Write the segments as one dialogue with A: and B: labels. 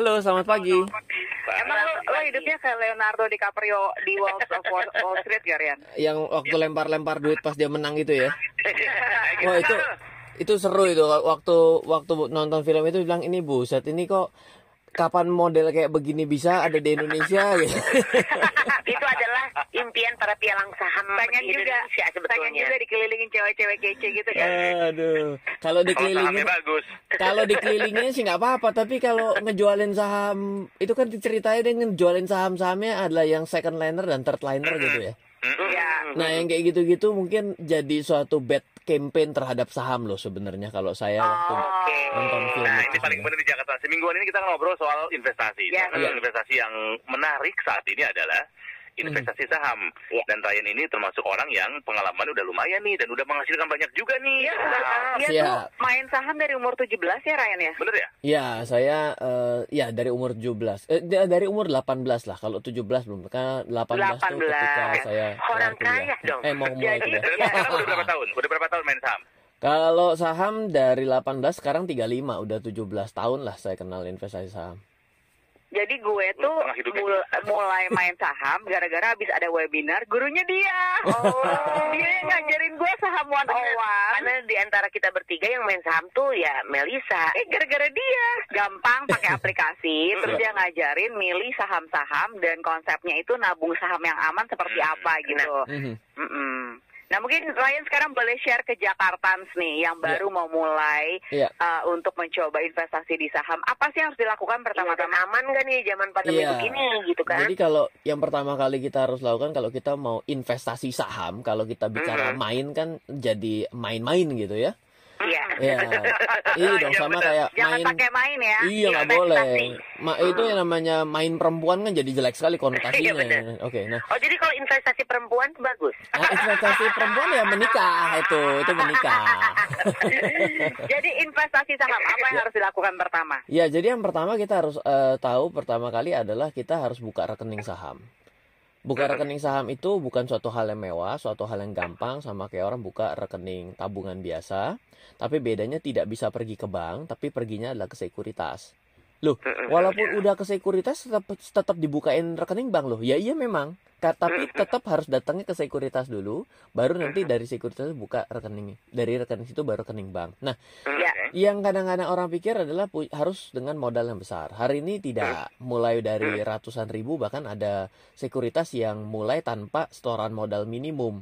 A: Halo, selamat pagi.
B: Emang lo, lo hidupnya kayak Leonardo DiCaprio di Wall, Wall, Wall Street gak, Rian?
A: Yang waktu lempar-lempar duit pas dia menang itu ya. Oh, itu itu seru itu waktu waktu nonton film itu bilang ini buset ini kok kapan model kayak begini bisa ada di Indonesia gitu.
C: Itu adalah impian para pialang saham
B: Pengen
C: di
B: juga,
C: Indonesia
B: pengen
C: sebetulnya.
B: juga dikelilingin cewek-cewek kece gitu kan?
A: Aduh, kalau dikelilingin
D: sahamnya bagus.
A: kalau dikelilingin sih nggak apa-apa, tapi kalau ngejualin saham itu kan ceritanya dia ngejualin saham-sahamnya adalah yang second liner dan third liner gitu ya.
B: Iya.
A: Nah, yang kayak gitu-gitu mungkin jadi suatu bad campaign terhadap saham loh sebenarnya kalau saya waktu
C: Oke.
A: nonton film
D: Nah,
A: itu.
D: ini paling benar di Jakarta. Semingguan ini kita ngobrol soal investasi.
B: Ya,
D: Salah satu investasi yang menarik saat ini adalah investasi saham.
C: Ya.
D: Dan Ryan ini termasuk orang yang pengalaman udah lumayan nih dan udah menghasilkan banyak juga nih.
B: Iya,
D: Nah,
B: dia
A: Siap.
B: tuh main saham dari umur 17 ya Ryan ya?
D: Bener ya?
A: Ya, saya eh, ya dari umur 17. Eh, da- dari umur 18 lah. Kalau 17 belum. Karena 18, tuh
B: 18.
A: ketika saya
C: Orang kaya dong.
A: Eh, mau mulai
B: Jadi-
D: sekarang udah berapa tahun? Udah berapa tahun main saham?
A: Kalau saham dari 18 sekarang 35, udah 17 tahun lah saya kenal investasi saham.
B: Jadi gue tuh
D: hidupnya.
B: mul- mulai main saham gara-gara habis ada webinar gurunya dia.
C: Oh.
B: dia yang ngajarin gue saham one on one.
C: Karena di antara kita bertiga yang main saham tuh ya Melisa.
B: Eh gara-gara dia gampang pakai aplikasi, terus dia ngajarin milih saham-saham dan konsepnya itu nabung saham yang aman seperti apa gitu.
A: Mhm.
B: Mm-mm. Nah mungkin Ryan sekarang boleh share ke Jakartans nih yang baru mau mulai
A: Iya.
B: uh, untuk mencoba investasi di saham. Apa sih yang harus dilakukan
C: Pertama
B: pertama-tama?
C: aman gak nih zaman pandemi
A: Iya.
C: begini gitu kan?
A: Jadi kalau yang pertama kali kita harus lakukan kalau kita mau investasi saham, kalau kita bicara main kan jadi main-main gitu ya.
C: Iya.
A: Ya, iya dong
D: Iya,
A: sama
D: benar.
A: kayak
B: Jangan
A: main.
B: pakai main ya.
A: Iya nggak boleh. Ma itu yang namanya main perempuan kan jadi jelek sekali konotasinya.
C: Iya.
A: Oke, nah
C: Oh jadi kalau investasi perempuan bagus.
A: Nah, investasi perempuan ya menikah itu, itu menikah.
B: Jadi investasi saham apa yang harus dilakukan pertama?
A: ya, jadi yang pertama kita harus eh, tahu pertama kali adalah kita harus buka rekening saham. Buka rekening saham itu bukan suatu hal yang mewah, suatu hal yang gampang sama kayak orang buka rekening tabungan biasa. Tapi bedanya tidak bisa pergi ke bank, tapi perginya adalah ke sekuritas. Loh, walaupun udah ke sekuritas tetap tetap dibukain rekening bank loh. Ya iya memang. Tapi tetap harus datangnya ke sekuritas dulu, baru nanti dari sekuritas buka rekening. Dari rekening situ baru rekening bank. Nah,
B: Ya.
A: yang kadang-kadang orang pikir adalah harus dengan modal yang besar. Hari ini tidak mulai dari ratusan ribu bahkan ada sekuritas yang mulai tanpa setoran modal minimum.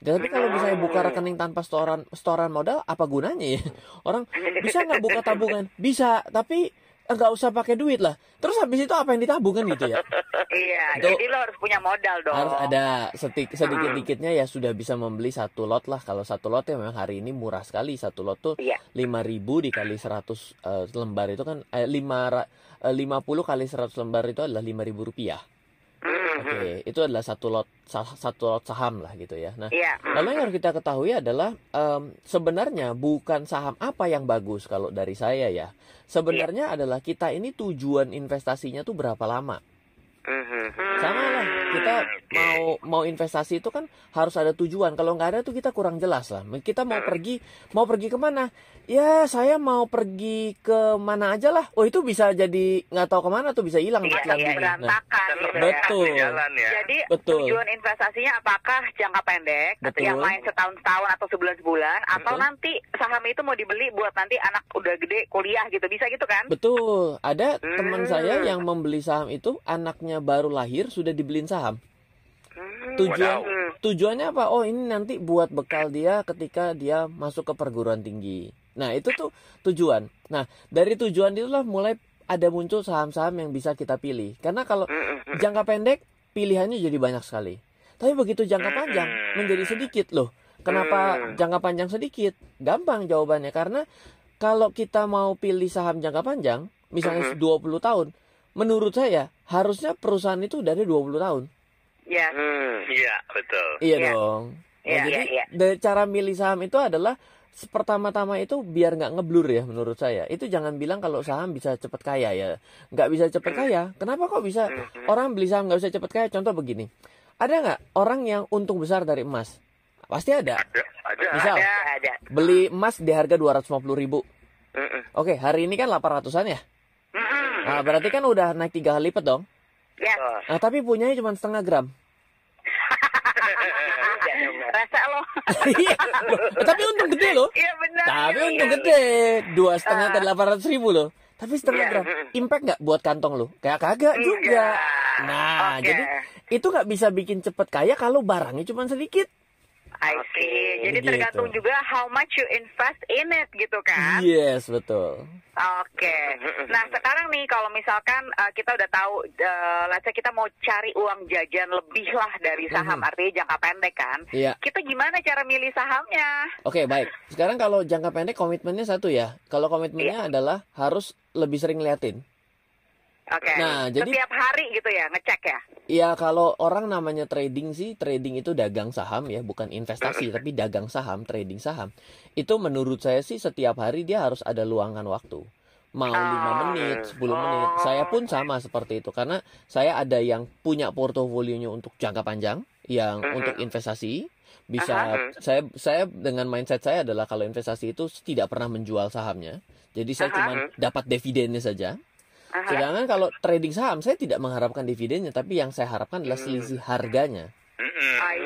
A: Tapi kalau misalnya buka rekening tanpa setoran setoran modal apa gunanya ya? Orang bisa nggak buka tabungan? Bisa, tapi nggak usah pakai duit lah. Terus habis itu apa yang ditabung kan gitu ya?
B: Iya,
A: Itu-
B: jadi lo harus punya modal dong.
A: Harus ada setik sedikit-dikitnya ya sudah bisa membeli satu lot lah. Kalau satu lot ya memang hari ini murah sekali. Satu lot tuh
C: Iya.
A: 5000 dikali 100 eh, lembar itu kan eh, 5 ra- eh, 50 kali 100 lembar itu adalah 5000 rupiah. Oke, itu adalah satu lot sa- satu lot saham lah gitu ya. Nah,
B: Iya.
A: lalu yang harus kita ketahui adalah em, sebenarnya bukan saham apa yang bagus kalau dari saya ya. Sebenarnya adalah kita ini tujuan investasinya tuh berapa lama. Sama lah, kita mau mau investasi itu kan harus ada tujuan. Kalau nggak ada tuh kita kurang jelas lah. Kita mau pergi, mau pergi ke mana? Ya saya mau pergi ke mana aja lah. Oh itu bisa jadi nggak tahu ke mana tuh bisa hilang
C: Iya,
A: iklan ini. Nah,
B: berantakan gitu ya.
A: Betul.
D: di jalan ya.
B: Jadi
A: Betul.
B: tujuan investasinya apakah jangka pendek atau
A: Betul.
B: yang main setahun setahun atau sebulan sebulan atau
A: Betul.
B: nanti saham itu mau dibeli buat nanti anak udah gede kuliah gitu bisa gitu kan?
A: betul. Ada teman
C: Hmm.
A: saya yang membeli saham itu anaknya baru lahir sudah dibeliin saham. Tujuan
D: Wadaw.
A: tujuannya apa? Oh ini nanti buat bekal dia ketika dia masuk ke perguruan tinggi. Nah itu tuh tujuan. Nah dari tujuan itulah mulai ada muncul saham-saham yang bisa kita pilih. Karena kalau jangka pendek pilihannya jadi banyak sekali. Tapi begitu jangka panjang menjadi sedikit loh. Kenapa jangka panjang sedikit? Gampang jawabannya karena kalau kita mau pilih saham jangka panjang, misalnya 20 tahun, menurut saya harusnya perusahaan itu dari 20 tahun.
B: Ya.
D: Iya, betul.
A: Iya
B: Iya.
A: dong. Nah,
B: Iya,
A: jadi
C: iya,
A: dari cara milih saham itu adalah pertama-tama itu biar nggak ngeblur ya menurut saya. Itu jangan bilang kalau saham bisa cepet kaya ya. Nggak bisa cepet kaya. Kenapa kok bisa orang beli saham nggak bisa cepet kaya? Contoh begini. Ada nggak orang yang untung besar dari emas? Pasti ada. Misal
C: Ada, ada.
A: beli emas di harga 250 ribu. Oke, hari ini kan 800-an ya. Nah, berarti kan udah naik tiga kali lipat dong.
C: Ya.
A: Nah, tapi punyanya cuma setengah gram.
B: Rese lo.
A: Iya. Loh, tapi untung gede loh.
B: Iya benar.
A: Tapi
B: iya,
A: untung
B: iya.
A: gede. Dua setengah ke delapan ratus ribu loh. Tapi setengah
C: Iya.
A: gram. Impact nggak buat kantong lo? Kayak kagak juga. Nah,
B: Oke.
A: jadi itu nggak bisa bikin cepet kaya kalau barangnya cuma sedikit.
B: I see. Jadi
A: Gitu.
B: tergantung juga how much you invest in it gitu kan.
A: Yes, betul.
B: Oke. Nah sekarang nih kalau misalkan uh, kita udah tahu, uh, let's say kita mau cari uang jajan lebih lah dari saham,
A: Mhm.
B: artinya jangka pendek kan.
A: Iya.
B: Kita gimana cara milih sahamnya?
A: Oke, baik. Sekarang kalau jangka pendek komitmennya satu ya. Kalau komitmennya adalah harus lebih sering liatin.
B: Oke.
A: Nah, jadi-
B: Setiap hari gitu ya, ngecek ya.
A: Ya kalau orang namanya trading sih, trading itu dagang saham ya, bukan investasi tapi dagang saham, trading saham. Itu menurut saya sih setiap hari dia harus ada luangan waktu. Mau 5
B: Oh.
A: menit, 10 menit.
B: Oh.
A: Saya pun sama seperti itu karena saya ada yang punya portofolionya untuk jangka panjang, yang untuk investasi. Bisa
C: Aha.
A: saya saya dengan mindset saya adalah kalau investasi itu tidak pernah menjual sahamnya. Jadi saya
B: Aha.
A: cuma dapat dividennya saja.
B: Aha.
A: Sedangkan kalau trading saham saya tidak mengharapkan dividennya, tapi yang saya harapkan adalah
C: Hmm.
A: selisih harganya.
D: Mm-mm.
B: I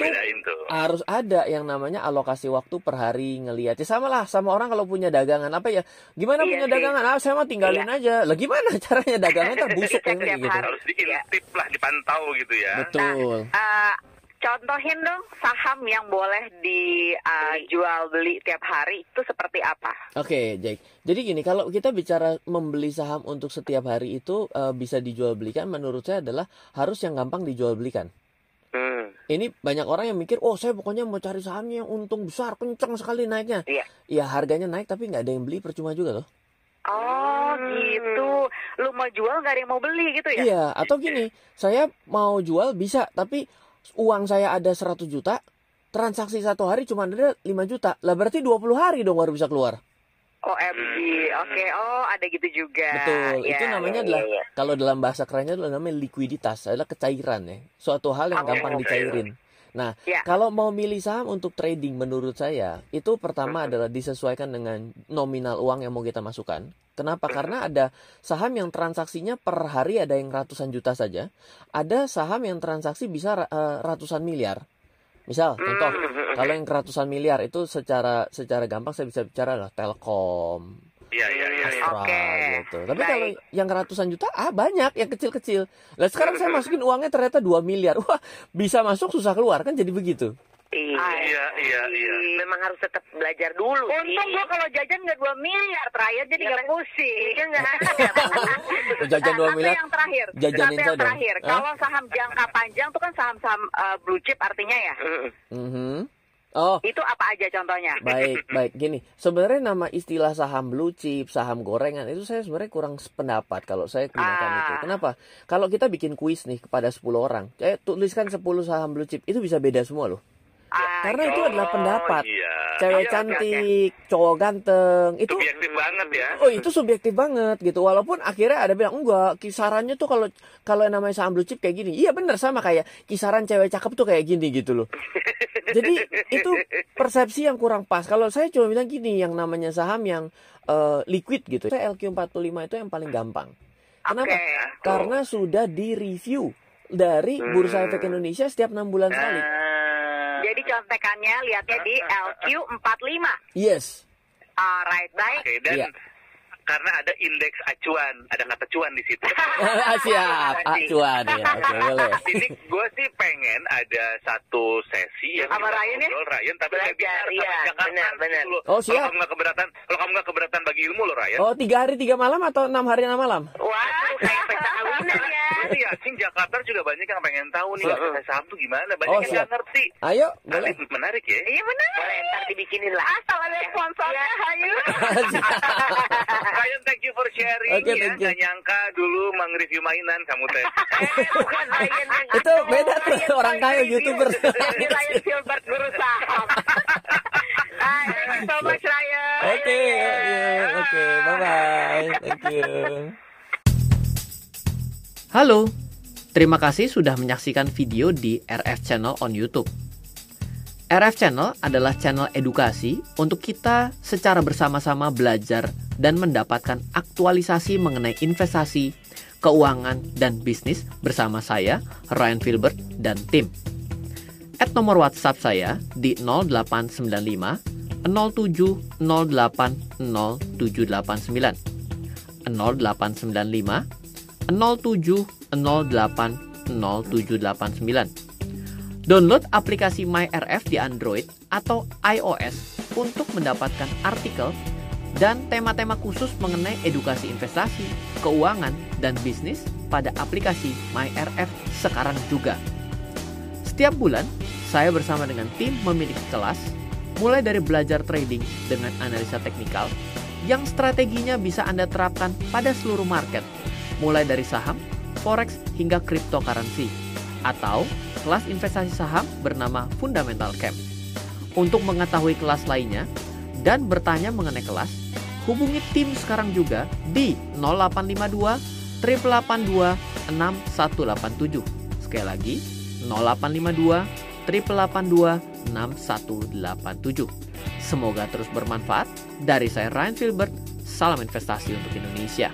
A: Nah, itu-. Harus ada yang namanya alokasi waktu per hari ngelihat. Ya sama lah sama orang kalau punya dagangan apa ya? Gimana
B: Iya
A: punya
B: sih. Iya.
A: dagangan? Ah, saya mah tinggalin aja. Lah gimana caranya dagangan terbusuk yang gitu.
D: Harus diintip lah, dipantau gitu ya.
A: Betul.
B: Uh, contohin dong saham yang boleh dijual beli tiap hari itu seperti apa?
A: Oke, Jake. Jadi gini, kalau kita bicara membeli saham untuk setiap hari itu eh, bisa dijual belikan menurut saya adalah harus yang gampang dijual belikan.
C: Hmm.
A: Ini banyak orang yang mikir, oh saya pokoknya mau cari sahamnya yang untung besar, kencang sekali naiknya.
C: Iya.
A: Ya harganya naik tapi nggak ada yang beli percuma juga loh.
B: Oh
C: Hmm.
B: gitu. Lu mau jual nggak ada yang mau beli gitu ya?
A: Iya, atau gini, saya mau jual bisa, tapi uang saya ada 100 juta, transaksi satu hari cuma ada 5 juta. Lah berarti 20 hari dong baru bisa keluar.
B: OMG, oke. Oh ada gitu juga.
A: Betul.
B: Ya,
A: itu namanya
C: iya,
A: adalah
C: iya.
A: kalau dalam bahasa kerennya adalah namanya likuiditas, adalah kecairan ya. Suatu hal yang
B: Oke,
A: gampang dicairin. Nah,
B: Ya.
A: kalau mau milih saham untuk trading menurut saya, itu pertama adalah disesuaikan dengan nominal uang yang mau kita masukkan. Kenapa? Karena ada saham yang transaksinya per hari ada yang ratusan juta saja. Ada saham yang transaksi bisa eh, ratusan miliar. Misal, contoh, kalau yang ratusan miliar itu secara secara gampang saya bisa bicara lah Telkom,
D: Iya, iya, iya. iya.
A: Astra
B: Oke,
A: gitu. Tapi
B: baik.
A: kalau yang ratusan juta ah banyak yang kecil-kecil. Lah sekarang saya masukin uangnya ternyata 2 miliar. Wah, bisa masuk susah keluar kan jadi begitu.
C: Iya.
D: Iya, iya, iya.
C: Memang harus tetap belajar dulu.
B: Untung gua kalau jajan nggak 2 miliar terakhir jadi
C: Iya,
B: nggak pusing.
C: Iya nggak?
A: Jajan 2
B: Satu
A: miliar.
B: yang terakhir.
A: jajanin
B: Satu yang terakhir. Kalau saham jangka panjang tuh kan saham-saham uh, blue chip artinya ya.
A: Mhm. Oh,
B: Itu apa aja contohnya?
A: baik, baik. Gini, sebenarnya nama istilah saham blue chip, saham gorengan itu saya sebenarnya kurang sependapat kalau saya gunakan
B: Ah.
A: itu. Kenapa? Kalau kita bikin kuis nih kepada 10 orang, saya tuliskan 10 saham blue chip, itu bisa beda semua loh.
B: Ah,
A: Karena itu adalah pendapat.
D: Iya.
A: Cewek
D: Iya,
A: cantik, cowok ganteng, itu
D: Subjektif banget ya.
A: Oh itu subjektif banget gitu Walaupun akhirnya ada bilang enggak Kisarannya tuh kalau kalau yang namanya saham blue chip kayak gini Iya bener sama kayak kisaran cewek cakep tuh kayak gini gitu loh Jadi itu persepsi yang kurang pas Kalau saya cuma bilang gini Yang namanya saham yang eh, liquid gitu Saya LQ45 itu yang paling gampang Kenapa?
B: Oke.
A: Karena sudah di-review Dari Bursa Efek Indonesia setiap 6 bulan sekali
C: Ah.
B: Jadi contekannya lihatnya di LQ45.
A: Yes
B: Alright, baik.
D: Oke, dan
A: Iya.
D: Karena ada indeks acuan, ada kata cuan di situ.
A: Siap Acuan ya Oke boleh
D: Ini gue sih pengen ada satu sesi yang
B: Sama Ryan ya?
D: Ryan, tapi sama
C: iya,
D: Jakarta
C: benar,
D: gitu
C: benar.
A: Oh,
D: Kalau
A: siap.
D: kamu nggak keberatan, kalau kamu nggak keberatan bagi ilmu loh, Ryan.
A: Oh tiga hari tiga malam atau enam hari enam malam
C: Waduh, kayak pesta kawinan ya.
D: Yakin Jakarta juga banyak yang pengen tahu nih saham tuh gimana. Banyak
A: Oh,
D: yang nggak ngerti.
A: Ayo boleh
D: menarik ya.
B: Iya benar.
C: Boleh ntar dibikinin lah.
B: Asal ada sponsornya, hayu.
D: Ryan, thank you for sharing
A: Oke,
D: ya.
A: thank you.
D: Nggak nyangka dulu nge-review mainan kamu teh.
C: Eh, bukan Ryan yang
A: itu beda tuh orang kaya youtuber
B: Di Ryan Filbert Guru Saham. Hai, thank you so much, Ryan.
A: oke oke bye bye thank you halo terima kasih sudah menyaksikan video di RF Channel on YouTube RF Channel adalah channel edukasi untuk kita secara bersama-sama belajar dan mendapatkan aktualisasi mengenai investasi, keuangan, dan bisnis bersama saya, Ryan Filbert, dan tim. Add nomor WhatsApp saya di 0895 07 08 0789 0895 07 08 0789. Download aplikasi MyRF di Android atau iOS untuk mendapatkan artikel dan tema-tema khusus mengenai edukasi investasi, keuangan, dan bisnis pada aplikasi MyRF sekarang juga. Setiap bulan, saya bersama dengan tim memiliki kelas, mulai dari belajar trading dengan analisa teknikal, yang strateginya bisa Anda terapkan pada seluruh market, mulai dari saham, forex, hingga cryptocurrency, atau kelas investasi saham bernama Fundamental Camp. Untuk mengetahui kelas lainnya dan bertanya mengenai kelas, hubungi tim sekarang juga di 0852 882 6187. Sekali lagi, 0852 882 6187. Semoga terus bermanfaat. Dari saya Ryan Filbert, salam investasi untuk Indonesia.